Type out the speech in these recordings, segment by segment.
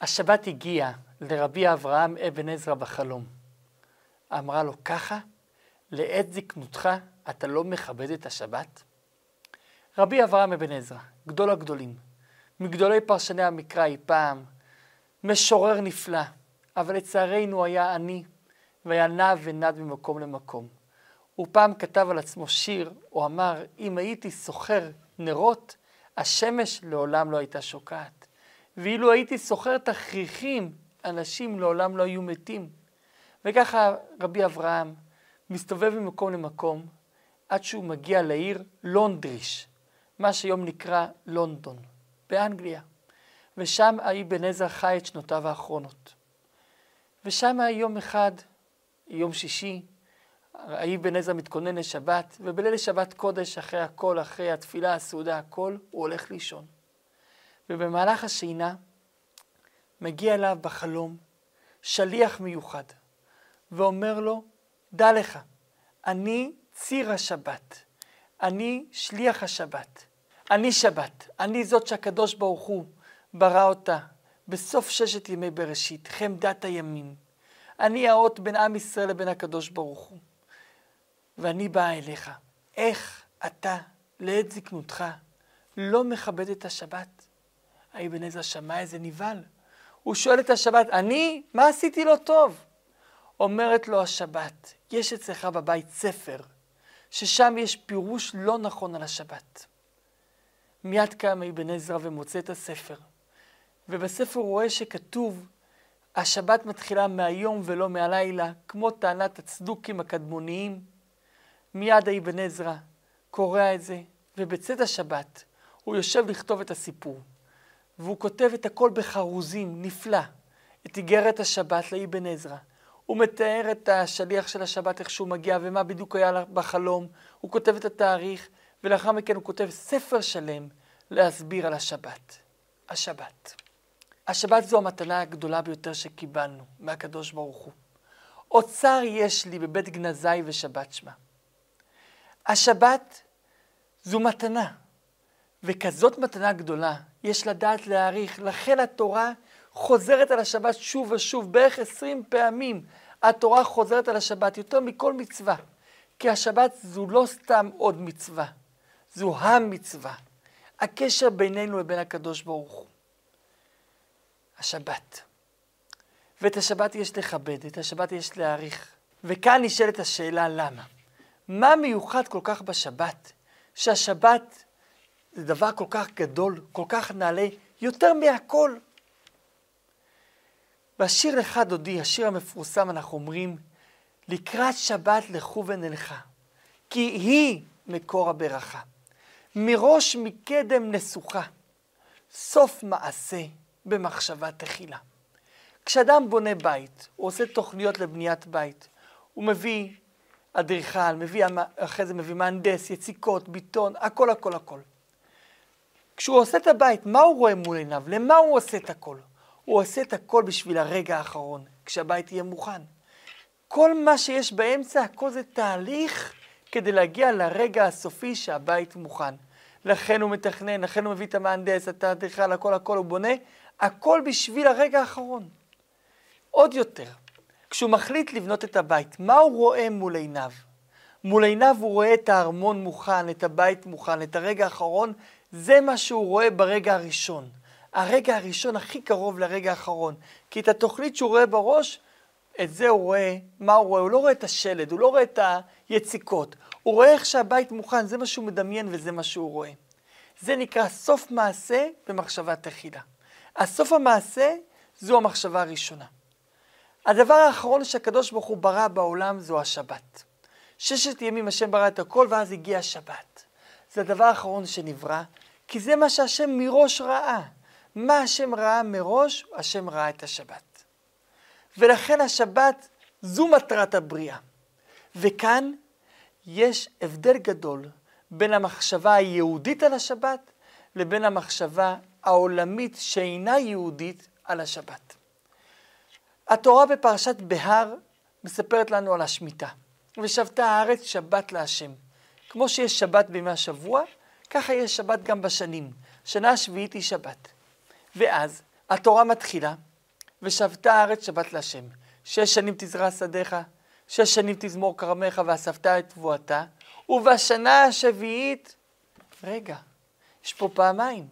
השבת הגיעה לרבי אברהם אבן עזרא בחלום. אמרה לו, ככה? לעת זקנותך אתה לא מכבד את השבת? רבי אברהם אבן עזרא, גדול הגדולים, מגדולי פרשני המקרא אי פעם, משורר נפלא, אבל לצערנו היה עני, והיה נע ונד ממקום למקום. הוא פעם כתב על עצמו שיר, הוא אמר, אם הייתי סוחר נרות, השמש לעולם לא הייתה שוקעת. ואילו הייתי סוחר תכריכים, אנשים לעולם לא היו מתים. וככה רבי אברהם מסתובב ממקום למקום, עד שהוא מגיע לעיר לונדריש, מה שהיום נקרא לונדון, באנגליה. ושם האבן עזרא חי את שנותיו האחרונות. ושם יום אחד, יום שישי, האבן עזרא מתכונן לשבת, ובליל שבת קודש, אחרי הכל, אחרי התפילה, הסעודה, הכל, הוא הולך לישון. ובמהלך השינה מגיע אליו בחלום שליח מיוחד, ואומר לו, דע לך, אני ציר השבת, אני שליח השבת, אני שבת, אני זאת שהקדוש ברוך הוא ברא אותה בסוף ששת ימי בראשית, חמדת הימים. אני האות בין עם ישראל לבין הקדוש ברוך הוא. ואני באה אליך. איך אתה, לעת זקנותך, לא מכבד את השבת? האבן עזרא שמע איזה נבהל. הוא שואל את השבת, אני, מה עשיתי לו טוב? אומרת לו השבת, יש אצלך בבית ספר, ששם יש פירוש לא נכון על השבת. מיד קם אבן עזרא ומוצא את הספר, ובספר הוא רואה שכתוב, השבת מתחילה מהיום ולא מהלילה, כמו טענת הצדוקים הקדמוניים. מיד אבן עזרא קורא את זה, ובצאת השבת הוא יושב לכתוב את הסיפור. והוא כותב את הכל בחרוזים, נפלא, את איגרת השבת לאבן עזרא. הוא מתאר את השליח של השבת, איך שהוא מגיע ומה בדיוק היה בחלום. הוא כותב את התאריך, ולאחר מכן הוא כותב ספר שלם להסביר על השבת. השבת. השבת זו המתנה הגדולה ביותר שקיבלנו מהקדוש ברוך הוא. אוצר יש לי בבית גנזי ושבת שמה. השבת זו מתנה, וכזאת מתנה גדולה יש לדעת להעריך. לכן התורה חוזרת על השבת שוב ושוב, בערך עשרים פעמים התורה חוזרת על השבת, יותר מכל מצווה. כי השבת זו לא סתם עוד מצווה, זו המצווה. הקשר בינינו לבין הקדוש ברוך הוא. השבת. ואת השבת יש לכבד, את השבת יש להעריך. וכאן נשאלת השאלה למה. מה מיוחד כל כך בשבת, שהשבת זה דבר כל כך גדול, כל כך נעלה, יותר מהכל. בשיר לך דודי, השיר המפורסם, אנחנו אומרים, לקראת שבת לכו ונלכה, כי היא מקור הברכה. מראש מקדם נסוכה, סוף מעשה במחשבה תחילה. כשאדם בונה בית, הוא עושה תוכניות לבניית בית, הוא מביא אדריכל, מביא, אחרי זה מביא מהנדס, יציקות, ביטון, הכל הכל הכל. כשהוא עושה את הבית, מה הוא רואה מול עיניו? למה הוא עושה את הכל? הוא עושה את הכל בשביל הרגע האחרון, כשהבית יהיה מוכן. כל מה שיש באמצע, הכל זה תהליך כדי להגיע לרגע הסופי שהבית מוכן. לכן הוא מתכנן, לכן הוא מביא את המהנדס, את האדריכל, הכל הכל הוא בונה, הכל בשביל הרגע האחרון. עוד יותר, כשהוא מחליט לבנות את הבית, מה הוא רואה מול עיניו? מול עיניו הוא רואה את הארמון מוכן, את הבית מוכן, את הרגע האחרון, זה מה שהוא רואה ברגע הראשון. הרגע הראשון הכי קרוב לרגע האחרון. כי את התוכנית שהוא רואה בראש, את זה הוא רואה, מה הוא רואה? הוא לא רואה את השלד, הוא לא רואה את היציקות. הוא רואה איך שהבית מוכן, זה מה שהוא מדמיין וזה מה שהוא רואה. זה נקרא סוף מעשה במחשבה תחילה. הסוף המעשה זו המחשבה הראשונה. הדבר האחרון שהקדוש ברוך הוא ברא בעולם זו השבת. ששת ימים השם ברא את הכל ואז הגיעה השבת. זה הדבר האחרון שנברא, כי זה מה שהשם מראש ראה. מה השם ראה מראש, השם ראה את השבת. ולכן השבת זו מטרת הבריאה. וכאן יש הבדל גדול בין המחשבה היהודית על השבת לבין המחשבה העולמית שאינה יהודית על השבת. התורה בפרשת בהר מספרת לנו על השמיטה. ושבתה הארץ שבת להשם. כמו שיש שבת בימי השבוע, ככה יש שבת גם בשנים. שנה השביעית היא שבת. ואז התורה מתחילה ושבתה הארץ שבת להשם. שש שנים תזרע שדיך, שש שנים תזמור כרמך ואספת את תבואתה, ובשנה השביעית, רגע, יש פה פעמיים.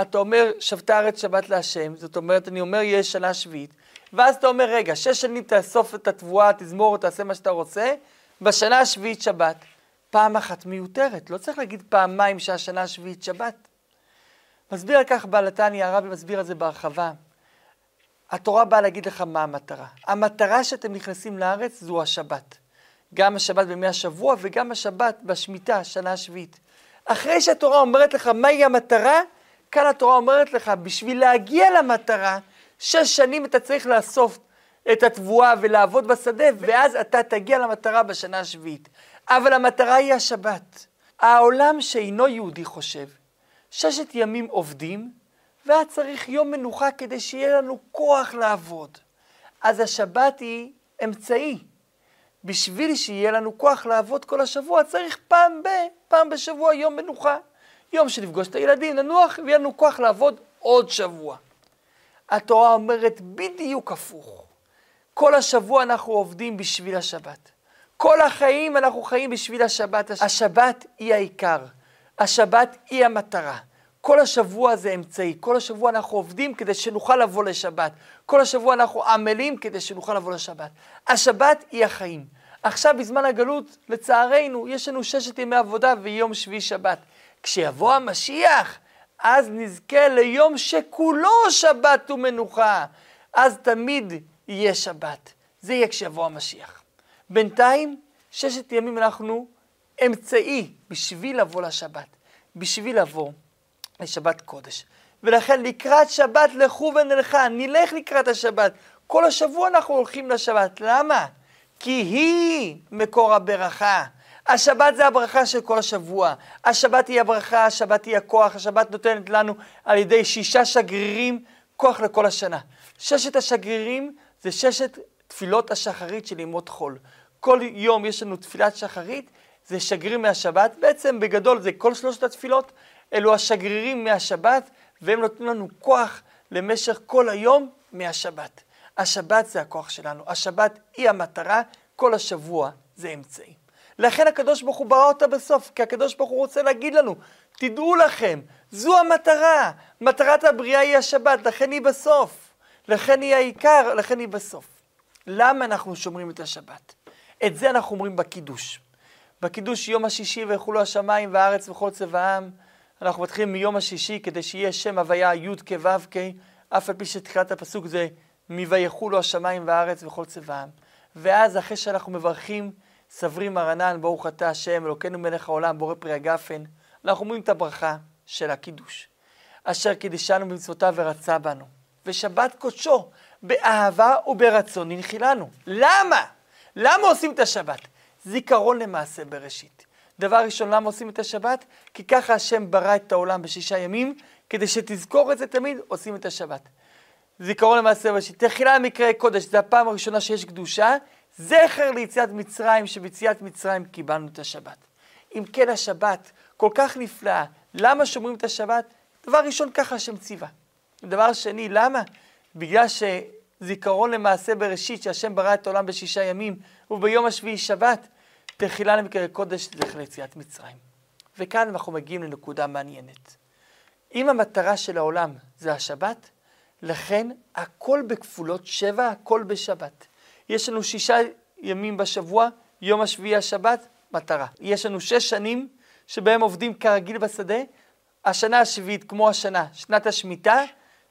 אתה אומר, שבתה הארץ שבת להשם, זאת אומרת, אני אומר, יש שנה שביעית, ואז אתה אומר, רגע, שש שנים תאסוף את התבואה, תזמור, תעשה מה שאתה רוצה, בשנה השביעית שבת. פעם אחת מיותרת, לא צריך להגיד פעמיים שהשנה השביעית שבת. מסביר על כך בעל התניא, הרבי מסביר על זה בהרחבה. התורה באה להגיד לך מה המטרה. המטרה שאתם נכנסים לארץ זו השבת. גם השבת בימי השבוע וגם השבת בשמיטה, שנה השביעית. אחרי שהתורה אומרת לך מהי המטרה, כאן התורה אומרת לך, בשביל להגיע למטרה, שש שנים אתה צריך לאסוף את התבואה ולעבוד בשדה, ואז אתה תגיע למטרה בשנה השביעית. אבל המטרה היא השבת. העולם שאינו יהודי חושב, ששת ימים עובדים, והיה צריך יום מנוחה כדי שיהיה לנו כוח לעבוד. אז השבת היא אמצעי. בשביל שיהיה לנו כוח לעבוד כל השבוע, צריך פעם ב... פעם בשבוע יום מנוחה. יום שנפגוש את הילדים, ננוח, ויהיה לנו כוח לעבוד עוד שבוע. התורה אומרת בדיוק הפוך. כל השבוע אנחנו עובדים בשביל השבת. כל החיים אנחנו חיים בשביל השבת. השבת היא העיקר. השבת היא המטרה. כל השבוע זה אמצעי, כל השבוע אנחנו עובדים כדי שנוכל לבוא לשבת. כל השבוע אנחנו עמלים כדי שנוכל לבוא לשבת. השבת היא החיים. עכשיו בזמן הגלות, לצערנו, יש לנו ששת ימי עבודה ויום שביעי שבת. כשיבוא המשיח, אז נזכה ליום שכולו שבת ומנוחה. אז תמיד יהיה שבת. זה יהיה כשיבוא המשיח. בינתיים, ששת ימים אנחנו אמצעי בשביל לבוא לשבת, בשביל לבוא לשבת קודש. ולכן לקראת שבת לכו ונלכה, נלך לקראת השבת. כל השבוע אנחנו הולכים לשבת. למה? כי היא מקור הברכה. השבת זה הברכה של כל השבוע. השבת היא הברכה, השבת היא הכוח, השבת נותנת לנו על ידי שישה שגרירים כוח לכל השנה. ששת השגרירים זה ששת תפילות השחרית של ימות חול. כל יום יש לנו תפילת שחרית, זה שגריר מהשבת. בעצם בגדול זה כל שלושת התפילות, אלו השגרירים מהשבת, והם נותנים לנו כוח למשך כל היום מהשבת. השבת זה הכוח שלנו, השבת היא המטרה, כל השבוע זה אמצעי. לכן הקדוש ברוך הוא ברא אותה בסוף, כי הקדוש ברוך הוא רוצה להגיד לנו, תדעו לכם, זו המטרה, מטרת הבריאה היא השבת, לכן היא בסוף, לכן היא העיקר, לכן היא בסוף. למה אנחנו שומרים את השבת? את זה אנחנו אומרים בקידוש. בקידוש יום השישי ויחולו השמיים והארץ וכל צבעם, אנחנו מתחילים מיום השישי כדי שיהיה שם הוויה י' כו' כ', אף על פי שתחילת הפסוק זה מ"ויחולו השמיים והארץ וכל צבעם. ואז אחרי שאנחנו מברכים סברי מרנן, ברוך אתה השם, אלוקינו מלך העולם, בורא פרי הגפן, אנחנו אומרים את הברכה של הקידוש. אשר קידשנו במצוותיו ורצה בנו, ושבת קודשו, באהבה וברצון הנחילנו. למה? למה עושים את השבת? זיכרון למעשה בראשית. דבר ראשון, למה עושים את השבת? כי ככה השם ברא את העולם בשישה ימים, כדי שתזכור את זה תמיד, עושים את השבת. זיכרון למעשה בראשית. תחילה מקראי קודש, זו הפעם הראשונה שיש קדושה, זכר ליציאת מצרים, שביציאת מצרים קיבלנו את השבת. אם כן השבת כל כך נפלאה, למה שומרים את השבת? דבר ראשון, ככה השם ציווה. דבר שני, למה? בגלל שזיכרון למעשה בראשית, שהשם ברא את העולם בשישה ימים, וביום השביעי שבת, תחילה למקרה קודש, זכר ליציאת מצרים. וכאן אנחנו מגיעים לנקודה מעניינת. אם המטרה של העולם זה השבת, לכן הכל בכפולות שבע, הכל בשבת. יש לנו שישה ימים בשבוע, יום השביעי השבת, מטרה. יש לנו שש שנים שבהם עובדים כרגיל בשדה. השנה השביעית כמו השנה, שנת השמיטה,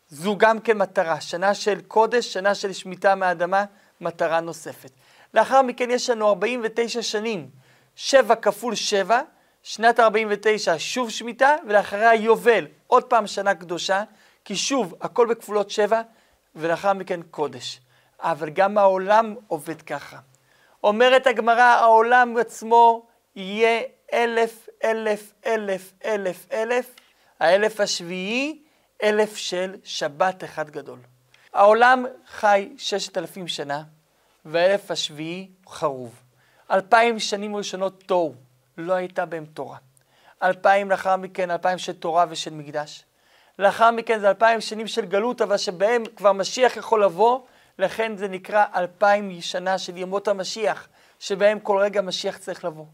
זו גם כן מטרה. שנה של קודש, שנה של שמיטה מהאדמה, מטרה נוספת. לאחר מכן יש לנו 49 שנים, שבע כפול שבע, שנת 49 שוב שמיטה, ולאחריה יובל, עוד פעם שנה קדושה, כי שוב, הכל בכפולות שבע, ולאחר מכן קודש. אבל גם העולם עובד ככה. אומרת הגמרא, העולם עצמו יהיה אלף, אלף, אלף, אלף, אלף, האלף השביעי, אלף של שבת אחד גדול. העולם חי ששת אלפים שנה, והאלף השביעי חרוב. אלפיים שנים ראשונות תוהו, לא הייתה בהם תורה. אלפיים לאחר מכן, אלפיים של תורה ושל מקדש. לאחר מכן זה אלפיים שנים של גלות, אבל שבהם כבר משיח יכול לבוא, לכן זה נקרא אלפיים שנה של ימות המשיח, שבהם כל רגע משיח צריך לבוא.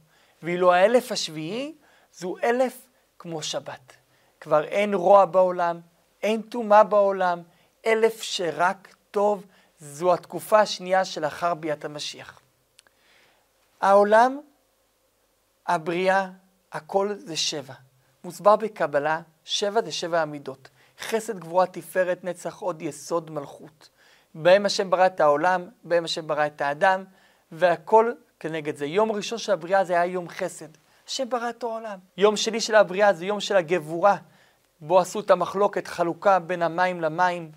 ואילו האלף השביעי זו אלף כמו שבת. כבר אין רוע בעולם, אין טומאה בעולם, אלף שרק טוב, זו התקופה השנייה שלאחר ביאת המשיח. העולם, הבריאה, הכל זה שבע. מוסבר בקבלה, שבע זה שבע המידות. חסד, גבורה, תפארת, נצח, עוד יסוד, מלכות. בהם השם ברא את העולם, בהם השם ברא את האדם, והכל כנגד זה. יום ראשון של הבריאה זה היה יום חסד. השם ברא את העולם. יום שני של הבריאה זה יום של הגבורה, בו עשו את המחלוקת, חלוקה בין המים למים.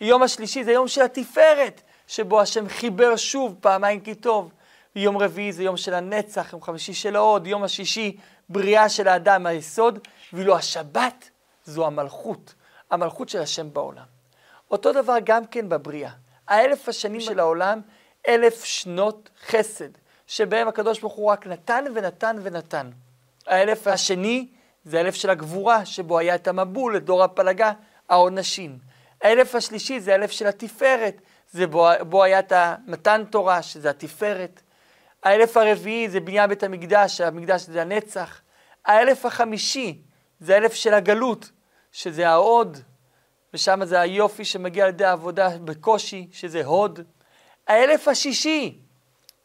יום השלישי זה יום של התפארת, שבו השם חיבר שוב פעמיים כי טוב. יום רביעי זה יום של הנצח, יום חמישי של ההוד, יום השישי בריאה של האדם, היסוד, ואילו השבת זו המלכות, המלכות של השם בעולם. אותו דבר גם כן בבריאה. האלף השנים של העולם, אלף שנות חסד, שבהם הקדוש ברוך הוא רק נתן ונתן ונתן. האלף השני זה האלף של הגבורה, שבו היה את המבול, את דור הפלגה, העונשים. האלף השלישי זה האלף של התפארת, זה בו, בו היה את המתן תורה, שזה התפארת. האלף הרביעי זה בניין בית המקדש, המקדש זה הנצח. האלף החמישי זה האלף של הגלות, שזה ההוד, ושם זה היופי שמגיע על ידי העבודה בקושי, שזה הוד. האלף השישי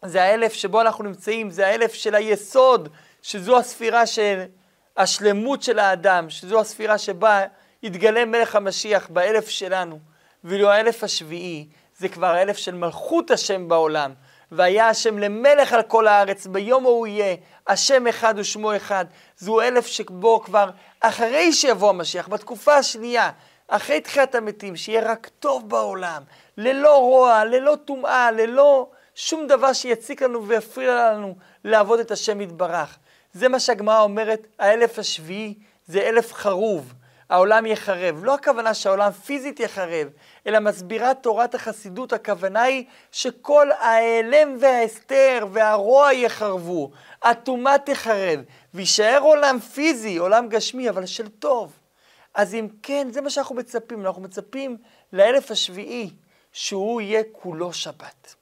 זה האלף שבו אנחנו נמצאים, זה האלף של היסוד, שזו הספירה של השלמות של האדם, שזו הספירה שבה יתגלה מלך המשיח באלף שלנו. ואילו האלף השביעי זה כבר האלף של מלכות השם בעולם. והיה השם למלך על כל הארץ, ביום ההוא יהיה, השם אחד ושמו אחד. זו אלף שבו כבר אחרי שיבוא המשיח, בתקופה השנייה, אחרי תחיית המתים, שיהיה רק טוב בעולם, ללא רוע, ללא טומאה, ללא שום דבר שיציק לנו ויפריע לנו לעבוד את השם יתברך. זה מה שהגמרא אומרת, האלף השביעי זה אלף חרוב. העולם יחרב. לא הכוונה שהעולם פיזית יחרב, אלא מסבירה תורת החסידות, הכוונה היא שכל ההיעלם וההסתר והרוע יחרבו, הטומאה תחרב, ויישאר עולם פיזי, עולם גשמי, אבל של טוב. אז אם כן, זה מה שאנחנו מצפים, אנחנו מצפים לאלף השביעי, שהוא יהיה כולו שבת.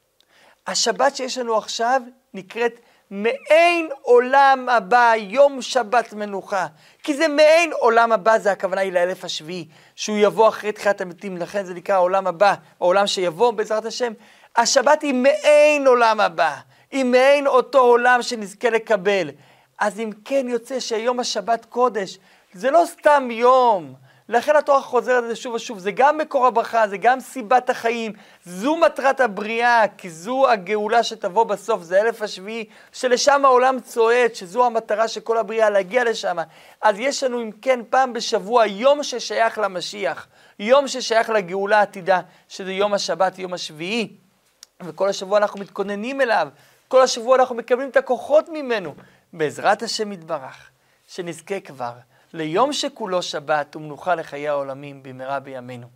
השבת שיש לנו עכשיו נקראת מעין עולם הבא, יום שבת מנוחה. כי זה מעין עולם הבא, זה הכוונה היא לאלף השביעי, שהוא יבוא אחרי תחילת המתים, לכן זה נקרא העולם הבא, העולם שיבוא בעזרת השם. השבת היא מעין עולם הבא, היא מעין אותו עולם שנזכה לקבל. אז אם כן יוצא שיום השבת קודש, זה לא סתם יום, לכן התורה חוזרת על זה שוב ושוב, זה גם מקור הברכה, זה גם סיבת החיים, זו מטרת הבריאה, כי זו הגאולה שתבוא בסוף, זה אלף השביעי, שלשם העולם צועד, שזו המטרה של כל הבריאה, להגיע לשם. אז יש לנו אם כן פעם בשבוע יום ששייך למשיח, יום ששייך לגאולה העתידה, שזה יום השבת, יום השביעי, וכל השבוע אנחנו מתכוננים אליו, כל השבוע אנחנו מקבלים את הכוחות ממנו, בעזרת השם יתברך, שנזכה כבר. ליום שכולו שבת ומנוחה לחיי העולמים במהרה בימינו.